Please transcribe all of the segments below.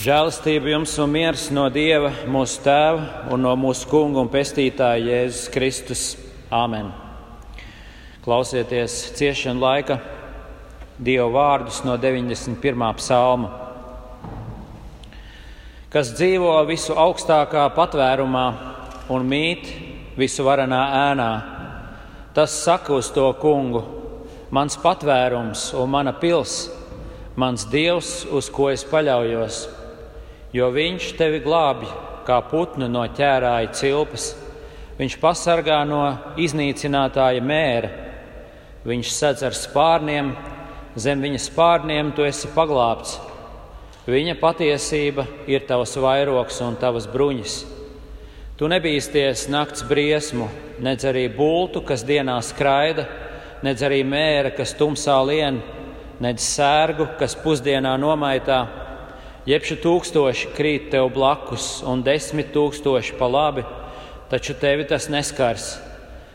Žēlastība jums un miers no Dieva, mūsu Tēva un no mūsu Kunga un Pestītāja Jēzus Kristus. Āmen! Klausieties ciešanu laika Dieva vārdus no 91. psalma. Kas dzīvo visu augstākā patvērumā un mīt visu varenā ēnā, tas saka uz to kungu: Mans patvērums un mana pilsēta mans dievs, uz ko es paļaujos, jo viņš tevi glābj kā putnu no ķērāja cilpas, viņš pasargā no iznīcinātāja mēra, viņš sedz ar spārniem, zem viņa spārniem tu esi paglābts. Viņa patiesība ir tavs vairogs un tavas bruņas. Tu nebīsties nakts briesmu, nedz arī bultu, kas dienā skraida, nedz arī mēra, kas tumsā lien, nedz sērgu, kas pusdienā nomaitā. Jebši tūkstoši krīt tev blakus un desmit tūkstoši pa labi, taču tevi tas neskars.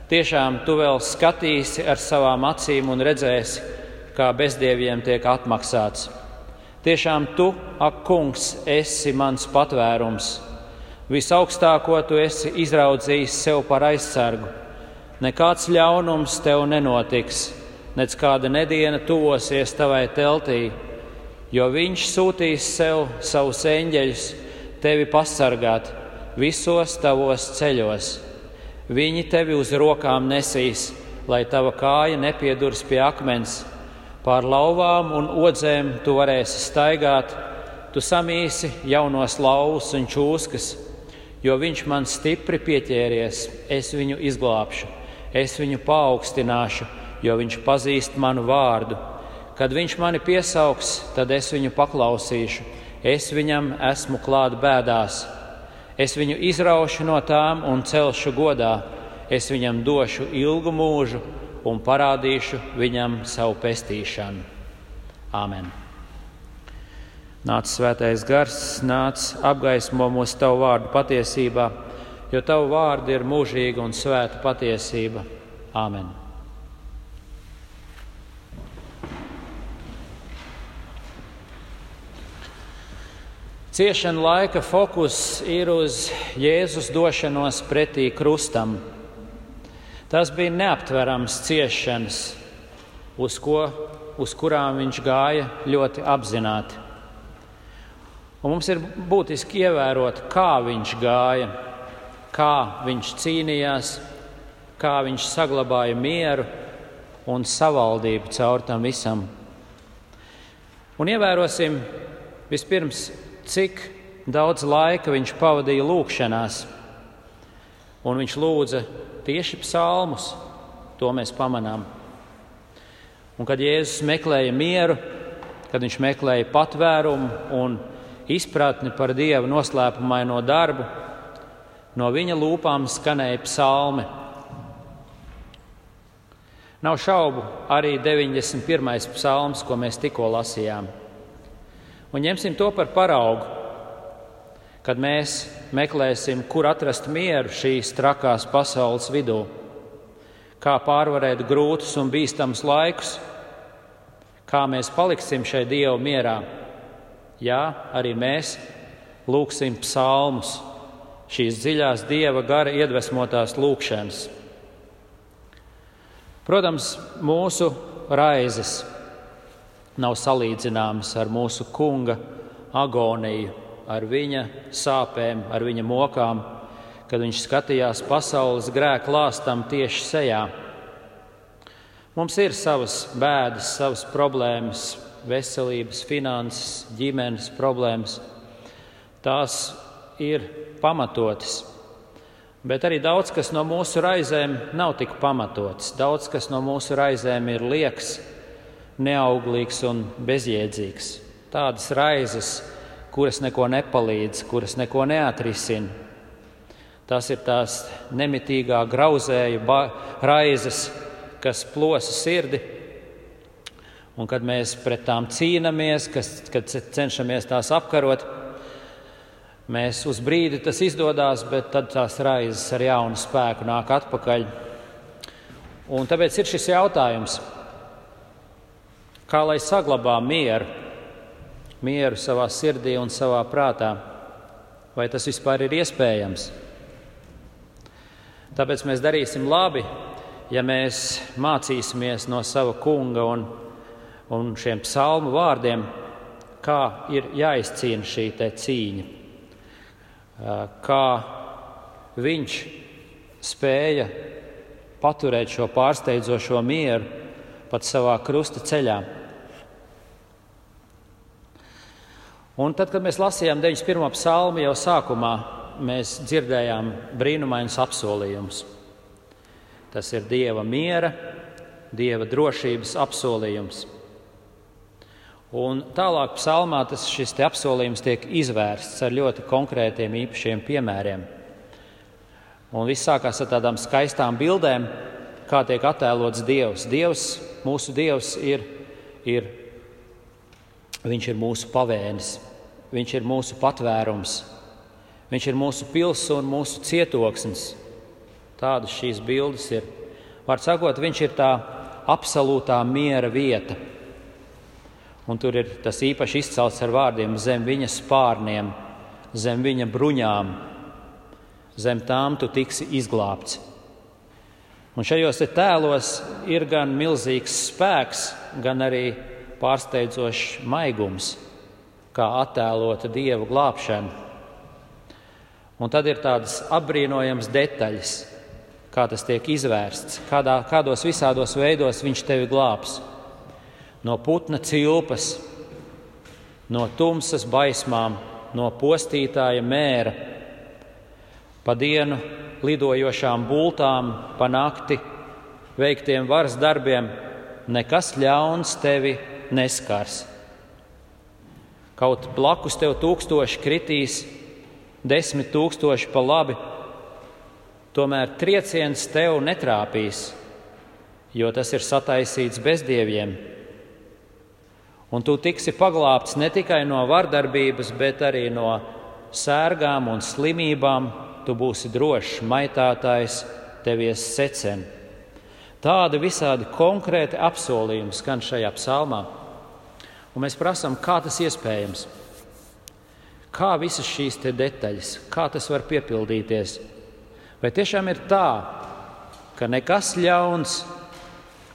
Tiešām tu vēl skatīsi ar savām acīm un redzēsi, kā bezdieviem tiek atmaksāts. Tiešām tu, ak, kungs, esi mans patvērums. Visaugstāko tu esi izraudzījis sev par aizsargu. Nekāds ļaunums tev nenotiks nec kāda nediena tuvosies tavai teltī, jo viņš sūtīs sev savus eņģeļus, tevi pasargāt visos tavos ceļos. Viņi tevi uz rokām nesīs, lai tava kāja nepiedurs pie akmens. Pār lauvām un odzēm tu varēsi staigāt, tu samīsi jaunos lauvus un čūskas, jo viņš man stipri pieķēries, es viņu izglābšu, es viņu paaugstināšu jo viņš pazīst manu vārdu. Kad viņš mani piesaugs, tad es viņu paklausīšu. Es viņam esmu klāt bēdās. Es viņu izraušu no tām un celšu godā. Es viņam došu ilgu mūžu un parādīšu viņam savu pestīšanu. Āmen! Nāc, svētais gars, nāc, apgaismo mūsu tavu vārdu patiesībā, jo tavu vārdu ir mūžīga un svēta patiesība. Āmen! Ciešana laika fokus ir uz Jēzus došanos pretī krustam. Tas bija neaptverams ciešanas, uz, ko, uz kurām viņš gāja ļoti apzināti. Un mums ir būtiski ievērot, kā viņš gāja, kā viņš cīnījās, kā viņš saglabāja mieru un savaldību caur tam visam. Un ievērosim vispirms cik daudz laika viņš pavadīja lūgšanās. Un viņš lūdza tieši psalmus, to mēs pamanām. Un kad Jēzus meklēja mieru, kad viņš meklēja patvērumu un izpratni par Dieva noslēpumaino darbu, no viņa lūpām skanēja psalmi. Nav šaubu, arī 91. psalms, ko mēs tikko lasījām. Un ņemsim to par paraugu, kad mēs meklēsim, kur atrast mieru šīs trakās pasaules vidū, kā pārvarēt grūtus un bīstamus laikus, kā mēs paliksim šai Dieva mierā. Jā, arī mēs lūgsim psalmus, šīs dziļās Dieva gara iedvesmotās lūkšanas. Protams, mūsu raizes nav salīdzināmas ar mūsu kunga agoniju, ar viņa sāpēm, ar viņa mokām, kad viņš skatījās pasaules grēku lāstam tieši sejā. Mums ir savas bēdas, savas problēmas, veselības, finanses, ģimenes problēmas. Tās ir pamatotas. Bet arī daudz kas no mūsu raizēm nav tik pamatots. Daudz kas no mūsu raizēm ir liekas, neauglīgs un bezjēdzīgs. Tādas raizes, kuras neko nepalīdz, kuras neko neatrisina. Tas ir tās nemitīgā grauzēju raizes, kas plosa sirdi. Un kad mēs pret tām cīnāmies, kad cenšamies tās apkarot, mēs uz brīdi tas izdodas, bet tad tās raizes ar jaunu spēku nāk atpakaļ. Un tāpēc ir šis jautājums, kā lai saglabā mieru mieru savā sirdī un savā prātā. Vai tas vispār ir iespējams? Tāpēc mēs darīsim labi, ja mēs mācīsimies no sava kunga un, un šiem psalmu vārdiem, kā ir jāizcīna šī cīņa, kā viņš spēja paturēt šo pārsteidzošo mieru pat savā krusta ceļā. Un tad, kad mēs lasījām 91. psalmu, jau sākumā mēs dzirdējām brīnumainus apsolījumus. Tas ir Dieva miera, Dieva drošības apsolījums. Un tālāk psalmā tas, šis apsolījums tiek izvērsts ar ļoti konkrētiem īpašiem piemēriem. Un viss sākās ar tādām skaistām bildēm, kā tiek attēlots Dievs. Dievs, mūsu Dievs, ir, ir, viņš ir mūsu pavēnis, viņš ir mūsu patvērums, viņš ir mūsu pilsēta un mūsu cietoksnis. Tādas šīs bildes ir. Var sakot, viņš ir tā absolūtā miera vieta. Un tur ir tas īpaši izcelts ar vārdiem zem viņa spārniem, zem viņa bruņām, zem tām tu tiksi izglābts. Un šajos tēlos ir gan milzīgs spēks, gan arī pārsteidzošs maigums, kā attēlota dieva glābšana. Un tad ir tādas apbrīnojamas detaļas, kā tas tiek izvērsts, kādā, kādos visādos veidos viņš tevi glābs. No putna cilpas, no tumsas baismām, no postītāja mēra, pa dienu lidojošām bultām, pa nakti veiktiem varas darbiem, nekas ļauns tevi neskars. Kaut blakus tev tūkstoši kritīs, desmit tūkstoši pa labi, tomēr trieciens tev netrāpīs, jo tas ir sataisīts bezdieviem. Un tu tiksi paglābts ne tikai no vardarbības, bet arī no sērgām un slimībām, tu būsi drošs, maitātājs, tevies secen. Tādi visādi konkrēti apsolījumi skan šajā psalmā. Un mēs prasām, kā tas iespējams? Kā visas šīs detaļas, kā tas var piepildīties? Vai tiešām ir tā, ka nekas ļauns,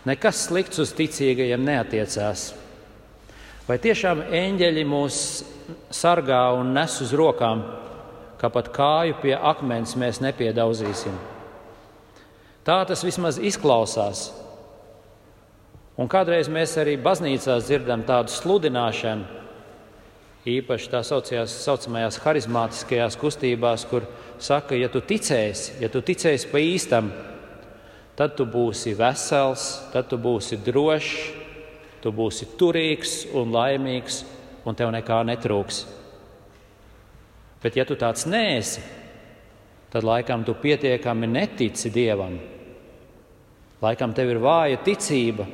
nekas slikts uz ticīgajiem neatiecās? Vai tiešām eņģeļi mūs sargā un nes uz rokām? ka pat kāju pie akmens mēs nepiedauzīsim. Tā tas vismaz izklausās. Un kādreiz mēs arī baznīcās dzirdam tādu sludināšanu, īpaši tā saucajās, saucamajās harizmātiskajās kustībās, kur saka, ja tu ticēsi, ja tu ticēsi pa īstam, tad tu būsi vesels, tad tu būsi drošs, tu būsi turīgs un laimīgs, un tev nekā netrūks. Bet, ja tu tāds nēsi, tad laikam tu pietiekami netici Dievam. Laikam tev ir vāja ticība,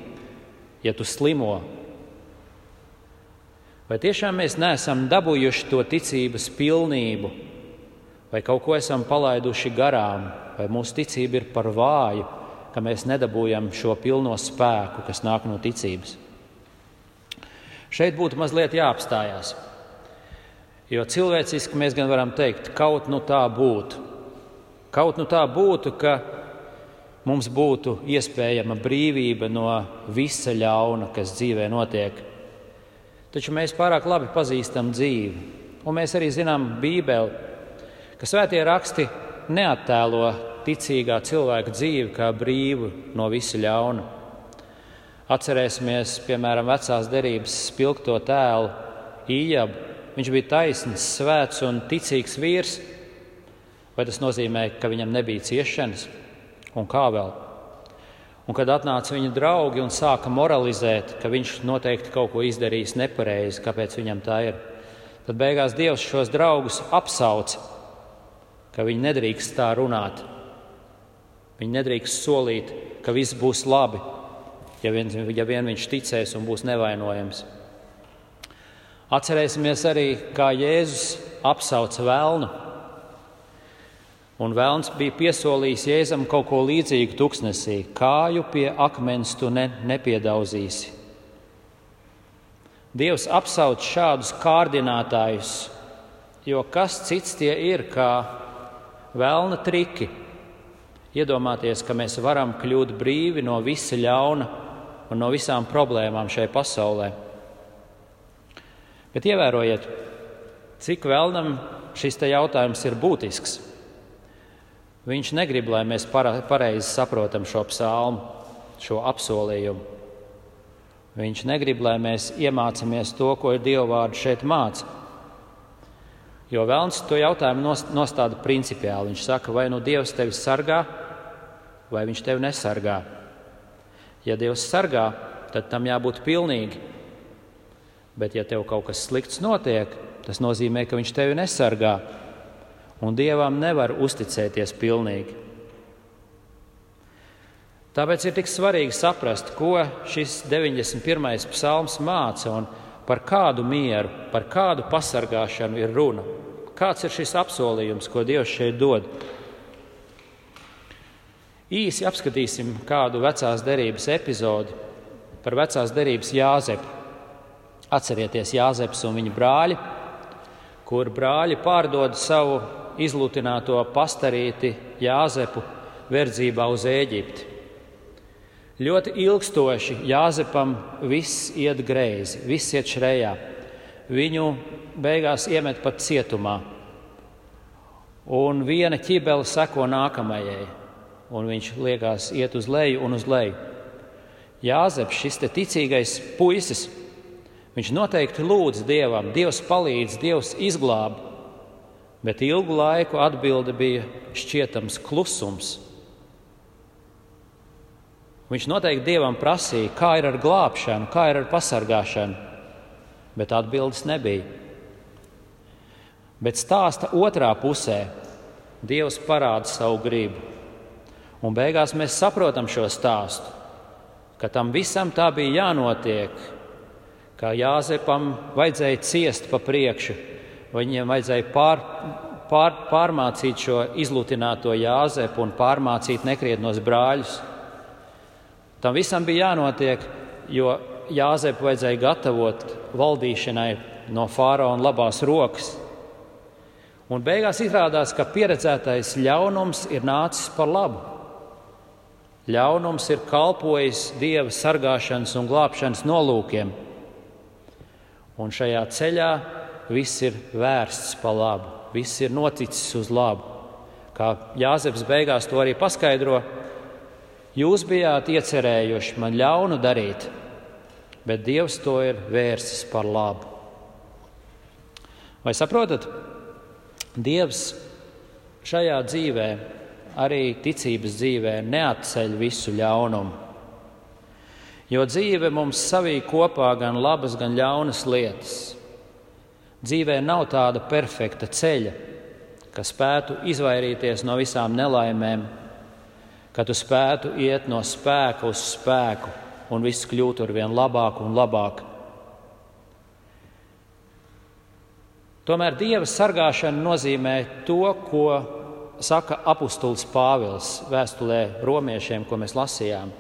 ja tu slimo. Vai tiešām mēs neesam dabūjuši to ticības pilnību, vai kaut ko esam palaiduši garām, vai mūsu ticība ir par vāju, ka mēs nedabūjam šo pilno spēku, kas nāk no ticības? Šeit būtu mazliet jāapstājās. Jo cilvēciski mēs gan varam teikt, kaut nu tā būtu. Kaut nu tā būtu, ka mums būtu iespējama brīvība no visa ļauna, kas dzīvē notiek. Taču mēs pārāk labi pazīstam dzīvi, un mēs arī zinām Bībeli, ka svētie raksti neattēlo ticīgā cilvēka dzīvi kā brīvu no visa ļauna. Atcerēsimies, piemēram, vecās derības spilgto tēlu Ījabu, viņš bija taisns, svēts un ticīgs vīrs, vai tas nozīmē, ka viņam nebija ciešanas un kā vēl? Un kad atnāca viņa draugi un sāka moralizēt, ka viņš noteikti kaut ko izdarījis nepareizi, kāpēc viņam tā ir, tad beigās Dievs šos draugus apsauca, ka viņi nedrīkst tā runāt. Viņi nedrīkst solīt, ka viss būs labi, ja vien, ja vien viņš ticēs un būs nevainojams. Atcerēsimies arī, kā Jēzus apsauca vēlnu. Un vēlns bija piesolījis Jēzum kaut ko līdzīgu tuksnesī - kāju pie akmens tu ne, nepiedauzīsi. Dievs apsauc šādus kārdinātājus, jo kas cits tie ir kā vēlna triki? Iedomāties, ka mēs varam kļūt brīvi no visa ļauna un no visām problēmām šajā pasaulē. Bet ievērojiet, cik vēlnam šis jautājums ir būtisks. Viņš negrib, lai mēs pareizi saprotam šo psalmu, šo apsolījumu. Viņš negrib, lai mēs iemācāmies to, ko ir Dieva vārds šeit māca. Jo Vēlns to jautājumu nostāda principiāli. Viņš saka, vai nu Dievs tevi sargā, vai viņš tevi nesargā. Ja Dievs sargā, tad tam jābūt pilnīgi. Bet, ja tev kaut kas slikts notiek, tas nozīmē, ka viņš tevi nesargā. Un Dievam nevar uzticēties pilnīgi. Tāpēc ir tik svarīgi saprast, ko šis 91. psalms māca un par kādu mieru, par kādu pasargāšanu ir runa. Kāds ir šis apsolījums, ko Dievs šeit dod? Īsi apskatīsim kādu vecās derības epizodi par vecās derības Jāzepu. Atcerieties Jāzeps un viņa brāļi, kur brāļi pārdod savu izlutināto pastarīti Jāzepu verdzībā uz Ēģipti. Ļoti ilgstoši Jāzepam viss iet greizi, viss iet šrējā. Viņu beigās iemet pat cietumā. Un viena ķibele seko nākamajai, un viņš liekas iet uz leju un uz leju. Jāzeps, šis ticīgais puisis, viņš noteikti lūdz Dievam, Dievs palīdz, Dievs izglāb, bet ilgu laiku atbilde bija šķietams klusums Viņš noteikti Dievam prasīja, kā ir ar glābšanu, kā ir ar pasargāšanu, bet atbildes nebija. Bet stāsta otrā pusē Dievs parāda savu gribu. Un beigās mēs saprotam šo stāstu, ka tam visam tā bija jānotiek, kā Jāzepam vajadzēja ciest pa priekšu, viņiem vajadzēja pār, pār, pārmācīt šo izlutināto Jāzepu un pārmācīt nekrietnos brāļus. Tam visam bija jānotiek, jo Jāzepu vajadzēja gatavot valdīšanai no faraona labās rokas. Un beigās izrādās, ka pieredzētais ļaunums ir nācis par labu. Ļaunums ir kalpojis dieva sargāšanas un glābšanas nolūkiem. Un šajā ceļā viss ir vērsts pa labu, viss ir noticis uz labu. Kā Jāzeps beigās to arī paskaidro, Jūs bijāt iecerējuši man ļaunu darīt, bet Dievs to ir vērsis par labu. Vai saprotat? Dievs šajā dzīvē, arī ticības dzīvē, neatceļ visu ļaunumu. Jo dzīve mums savī kopā gan labas, gan ļaunas lietas. Dzīvē nav tāda perfekta ceļa, kas spētu izvairīties no visām nelaimēm ka tu spētu iet no spēka uz spēku un viss kļūtu ar vien labāk un labāk. Tomēr dieva sargāšana nozīmē to, ko saka apustulis Pāvils vēstulē romiešiem, ko mēs lasījām,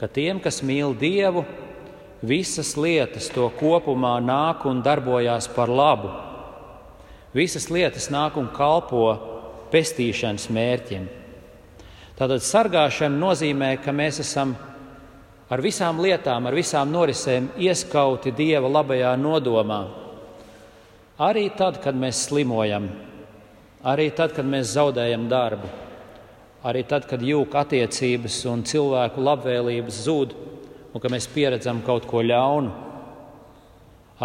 ka tiem, kas mīl Dievu, visas lietas to kopumā nāk un darbojās par labu. Visas lietas nāk un kalpo pestīšanas mērķim. Tātad sargāšana nozīmē, ka mēs esam ar visām lietām, ar visām norisēm ieskauti Dieva labajā nodomā. Arī tad, kad mēs slimojam, arī tad, kad mēs zaudējam darbu, arī tad, kad jūka attiecības un cilvēku labvēlības zūd un ka mēs pieredzam kaut ko ļaunu,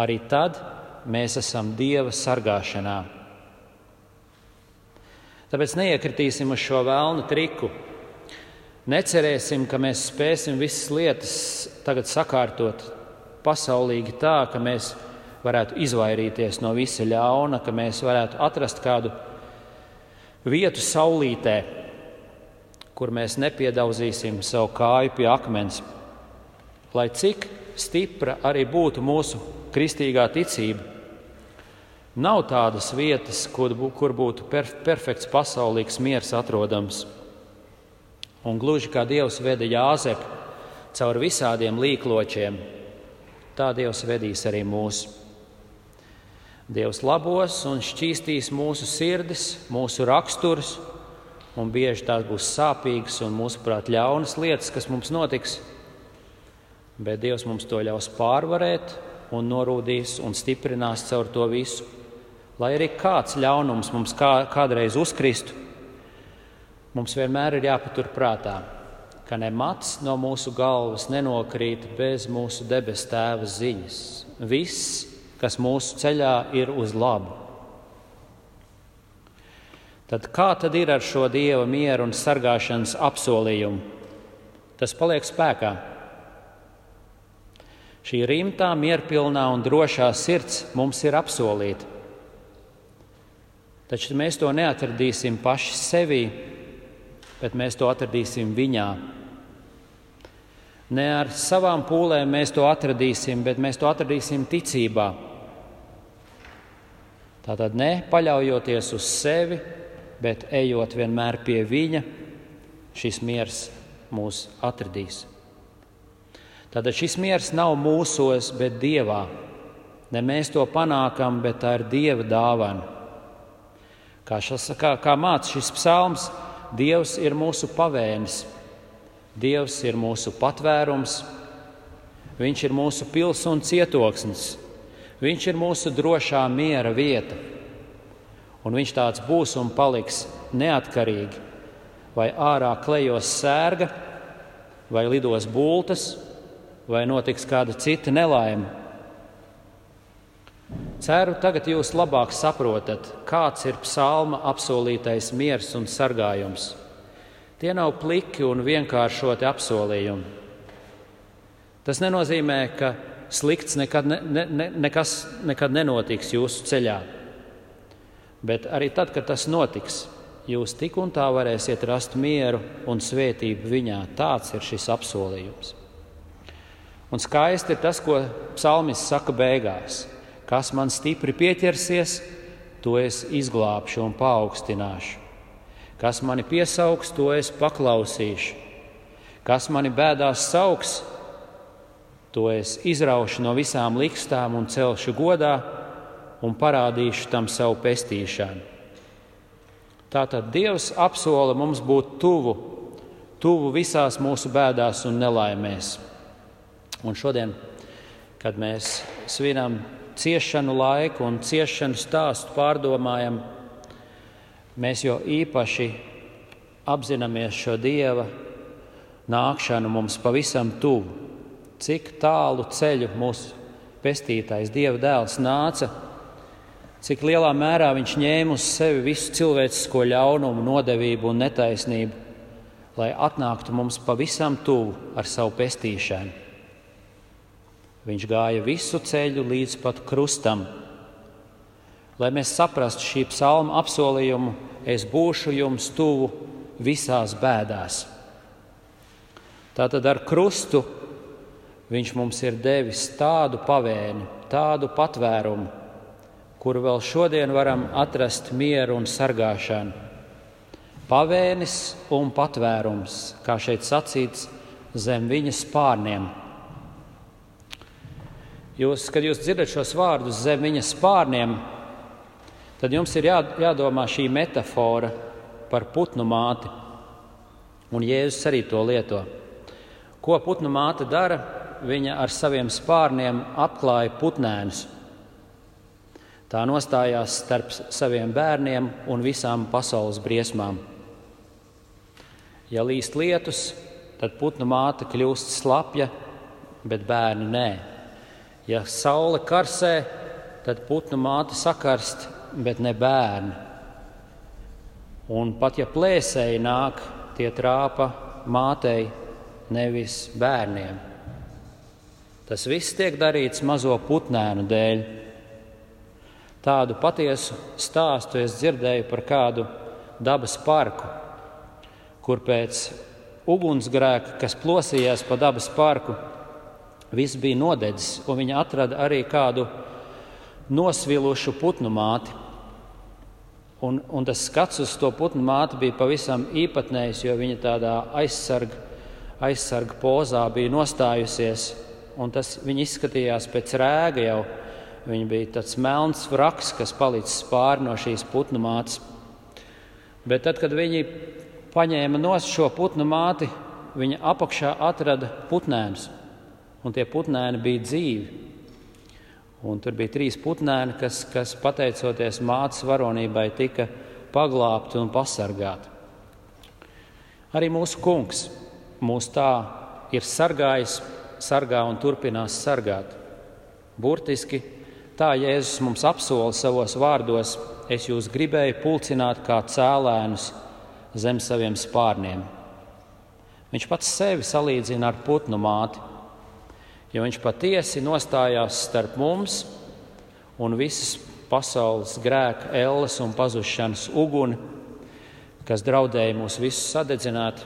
arī tad mēs esam Dieva sargāšanā. Tāpēc neiekritīsim uz šo vēlnu triku. Necerēsim, ka mēs spēsim visas lietas tagad sakārtot pasaulīgi tā, ka mēs varētu izvairīties no visa ļauna, ka mēs varētu atrast kādu vietu saulītē, kur mēs nepiedauzīsim savu kāju pie akmens. Lai cik stipra arī būtu mūsu kristīgā ticība, Nav tādas vietas, kur, kur būtu perf perfekts pasaulīgs miers atrodams. Un gluži kā Dievs veda Jāzepu caur visādiem līkločiem, tā Dievs vedīs arī mūs. Dievs labos un šķīstīs mūsu sirdis, mūsu raksturus, un bieži tās būs sāpīgas un, mūsuprāt, ļaunas lietas, kas mums notiks. Bet Dievs mums to ļaus pārvarēt, un norūdīs un stiprinās caur to visu. Lai arī kāds ļaunums mums kā, kādreiz uzkristu, mums vienmēr ir jāpatur prātā, ka ne mats no mūsu galvas nenokrīt bez mūsu debes tēva ziņas. Viss, kas mūsu ceļā ir uz labu. Tad kā tad ir ar šo dieva miera un sargāšanas apsolījumu? Tas paliek spēkā. Šī rimtā, mierpilnā un drošā sirds mums ir apsolīta. Taču mēs to neatradīsim paši sevī, bet mēs to atradīsim viņā. Ne ar savām pūlēm mēs to atradīsim, bet mēs to atradīsim ticībā. Tātad ne paļaujoties uz sevi, bet ejot vienmēr pie viņa, šis miers mūs atradīs. Tātad šis miers nav mūsos, bet Dievā. Ne mēs to panākam, bet tā ir Dieva dāvana. Kā, šas, kā, kā māca šis psalms, Dievs ir mūsu pavēnis, Dievs ir mūsu patvērums, Viņš ir mūsu pils un cietoksnis, Viņš ir mūsu drošā miera vieta. Un Viņš tāds būs un paliks neatkarīgi, vai ārā klejos sērga, vai lidos bultas, vai notiks kāda cita nelaime. Ceru, tagad jūs labāk saprotat, kāds ir psalma apsolītais miers un sargājums. Tie nav pliki un vienkāršoti apsolījumi. Tas nenozīmē, ka slikts nekad, ne, ne, nekas nekad nenotiks jūsu ceļā. Bet arī tad, kad tas notiks, jūs tik un tā varēsiet rast mieru un svētību viņā. Tāds ir šis apsolījums. Un skaisti ir tas, ko psalmis saka beigās. Kas man stipri pieķersies, to es izglābšu un paaugstināšu. Kas mani piesaugs, to es paklausīšu. Kas mani bēdās sauks, to es izraušu no visām likstām un celšu godā un parādīšu tam savu pestīšanu. Tātad Dievs apsola mums būt tuvu, tuvu visās mūsu bēdās un nelaimēs. Un šodien, kad mēs svinam ciešanu laiku un ciešanu stāstu pārdomājam, mēs jau īpaši apzināmies šo Dieva nākšanu mums pavisam tuvu. Cik tālu ceļu mūsu pestītājs, Dieva dēls, nāca, cik lielā mērā viņš ņēma uz sevi visu cilvēcisko ļaunumu, nodevību un netaisnību, lai atnāktu mums pavisam tuvu ar savu pestīšanu. Viņš gāja visu ceļu līdz pat krustam. Lai mēs saprastu šī psalma apsolījumu, es būšu jums tuvu visās bēdās. Tātad ar krustu viņš mums ir devis tādu pavēni, tādu patvērumu, kuru vēl šodien varam atrast mieru un sargāšanu. Pavēnis un patvērums, kā šeit sacīts, zem viņa spārniem. Jūs, kad jūs dzirdat šos vārdus zem viņa spārniem, tad jums ir jā, jādomā šī metāfora par putnu māti. Un Jēzus arī to lieto. Ko putnu māte dara? Viņa ar saviem spārniem apklāja putnēnus. Tā nostājās starp saviem bērniem un visām pasaules briesmām. Ja līst lietus, tad putnu māte kļūst slapja, bet bērni nē. Ja saule karsē, tad putnu māte sakarst, bet ne bērni. Un pat ja plēsēji nāk, tie trāpa mātei, nevis bērniem. Tas viss tiek darīts mazo putnēnu dēļ. Tādu patiesu stāstu es dzirdēju par kādu dabas parku, kur pēc ugunsgrēka, kas plosījās pa dabas parku, Viss bija nodedzis, un viņa atrada arī kādu nosvilušu putnu māti. Un, un tas skats uz to putnu māti bija pavisam īpatnējs, jo viņa tādā aizsarga, aizsarga pozā bija nostājusies tas viņi izskatījās pēc rēga jau. Viņa bija tāds melns vraks, kas palicis pāri no šīs putnu mātes. Bet tad, kad viņi paņēma no šo putnu māti, viņa apakšā atrada putnēnus, un tie putnēni bija dzīvi. Un tur bija trīs putnēni, kas, kas pateicoties mātes varonībai, tika paglābti un pasargāti. Arī mūsu kungs mūs tā ir sargājis, sargā un turpinās sargāt. Burtiski tā Jēzus mums apsola savos vārdos: Es jūs gribēju pulcināt kā cēlēnus zem saviem spārniem. Viņš pats sevi salīdzina ar putnu māti jo viņš patiesi nostājās starp mums un visas pasaules grēka, elles un pazušanas uguni, kas draudēja mūs visus sadedzināt,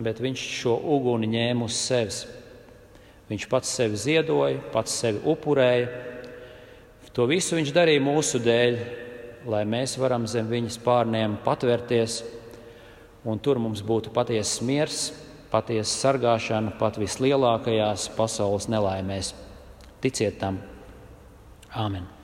bet viņš šo uguni ņēma uz sevis. Viņš pats sevi ziedoja, pats sevi upurēja. To visu viņš darīja mūsu dēļ, lai mēs varam zem viņas pārniem patvērties, un tur mums būtu patiesa miers, patiesa sargāšana pat vislielākajās pasaules nelaimēs. Ticiet tam! Āmen!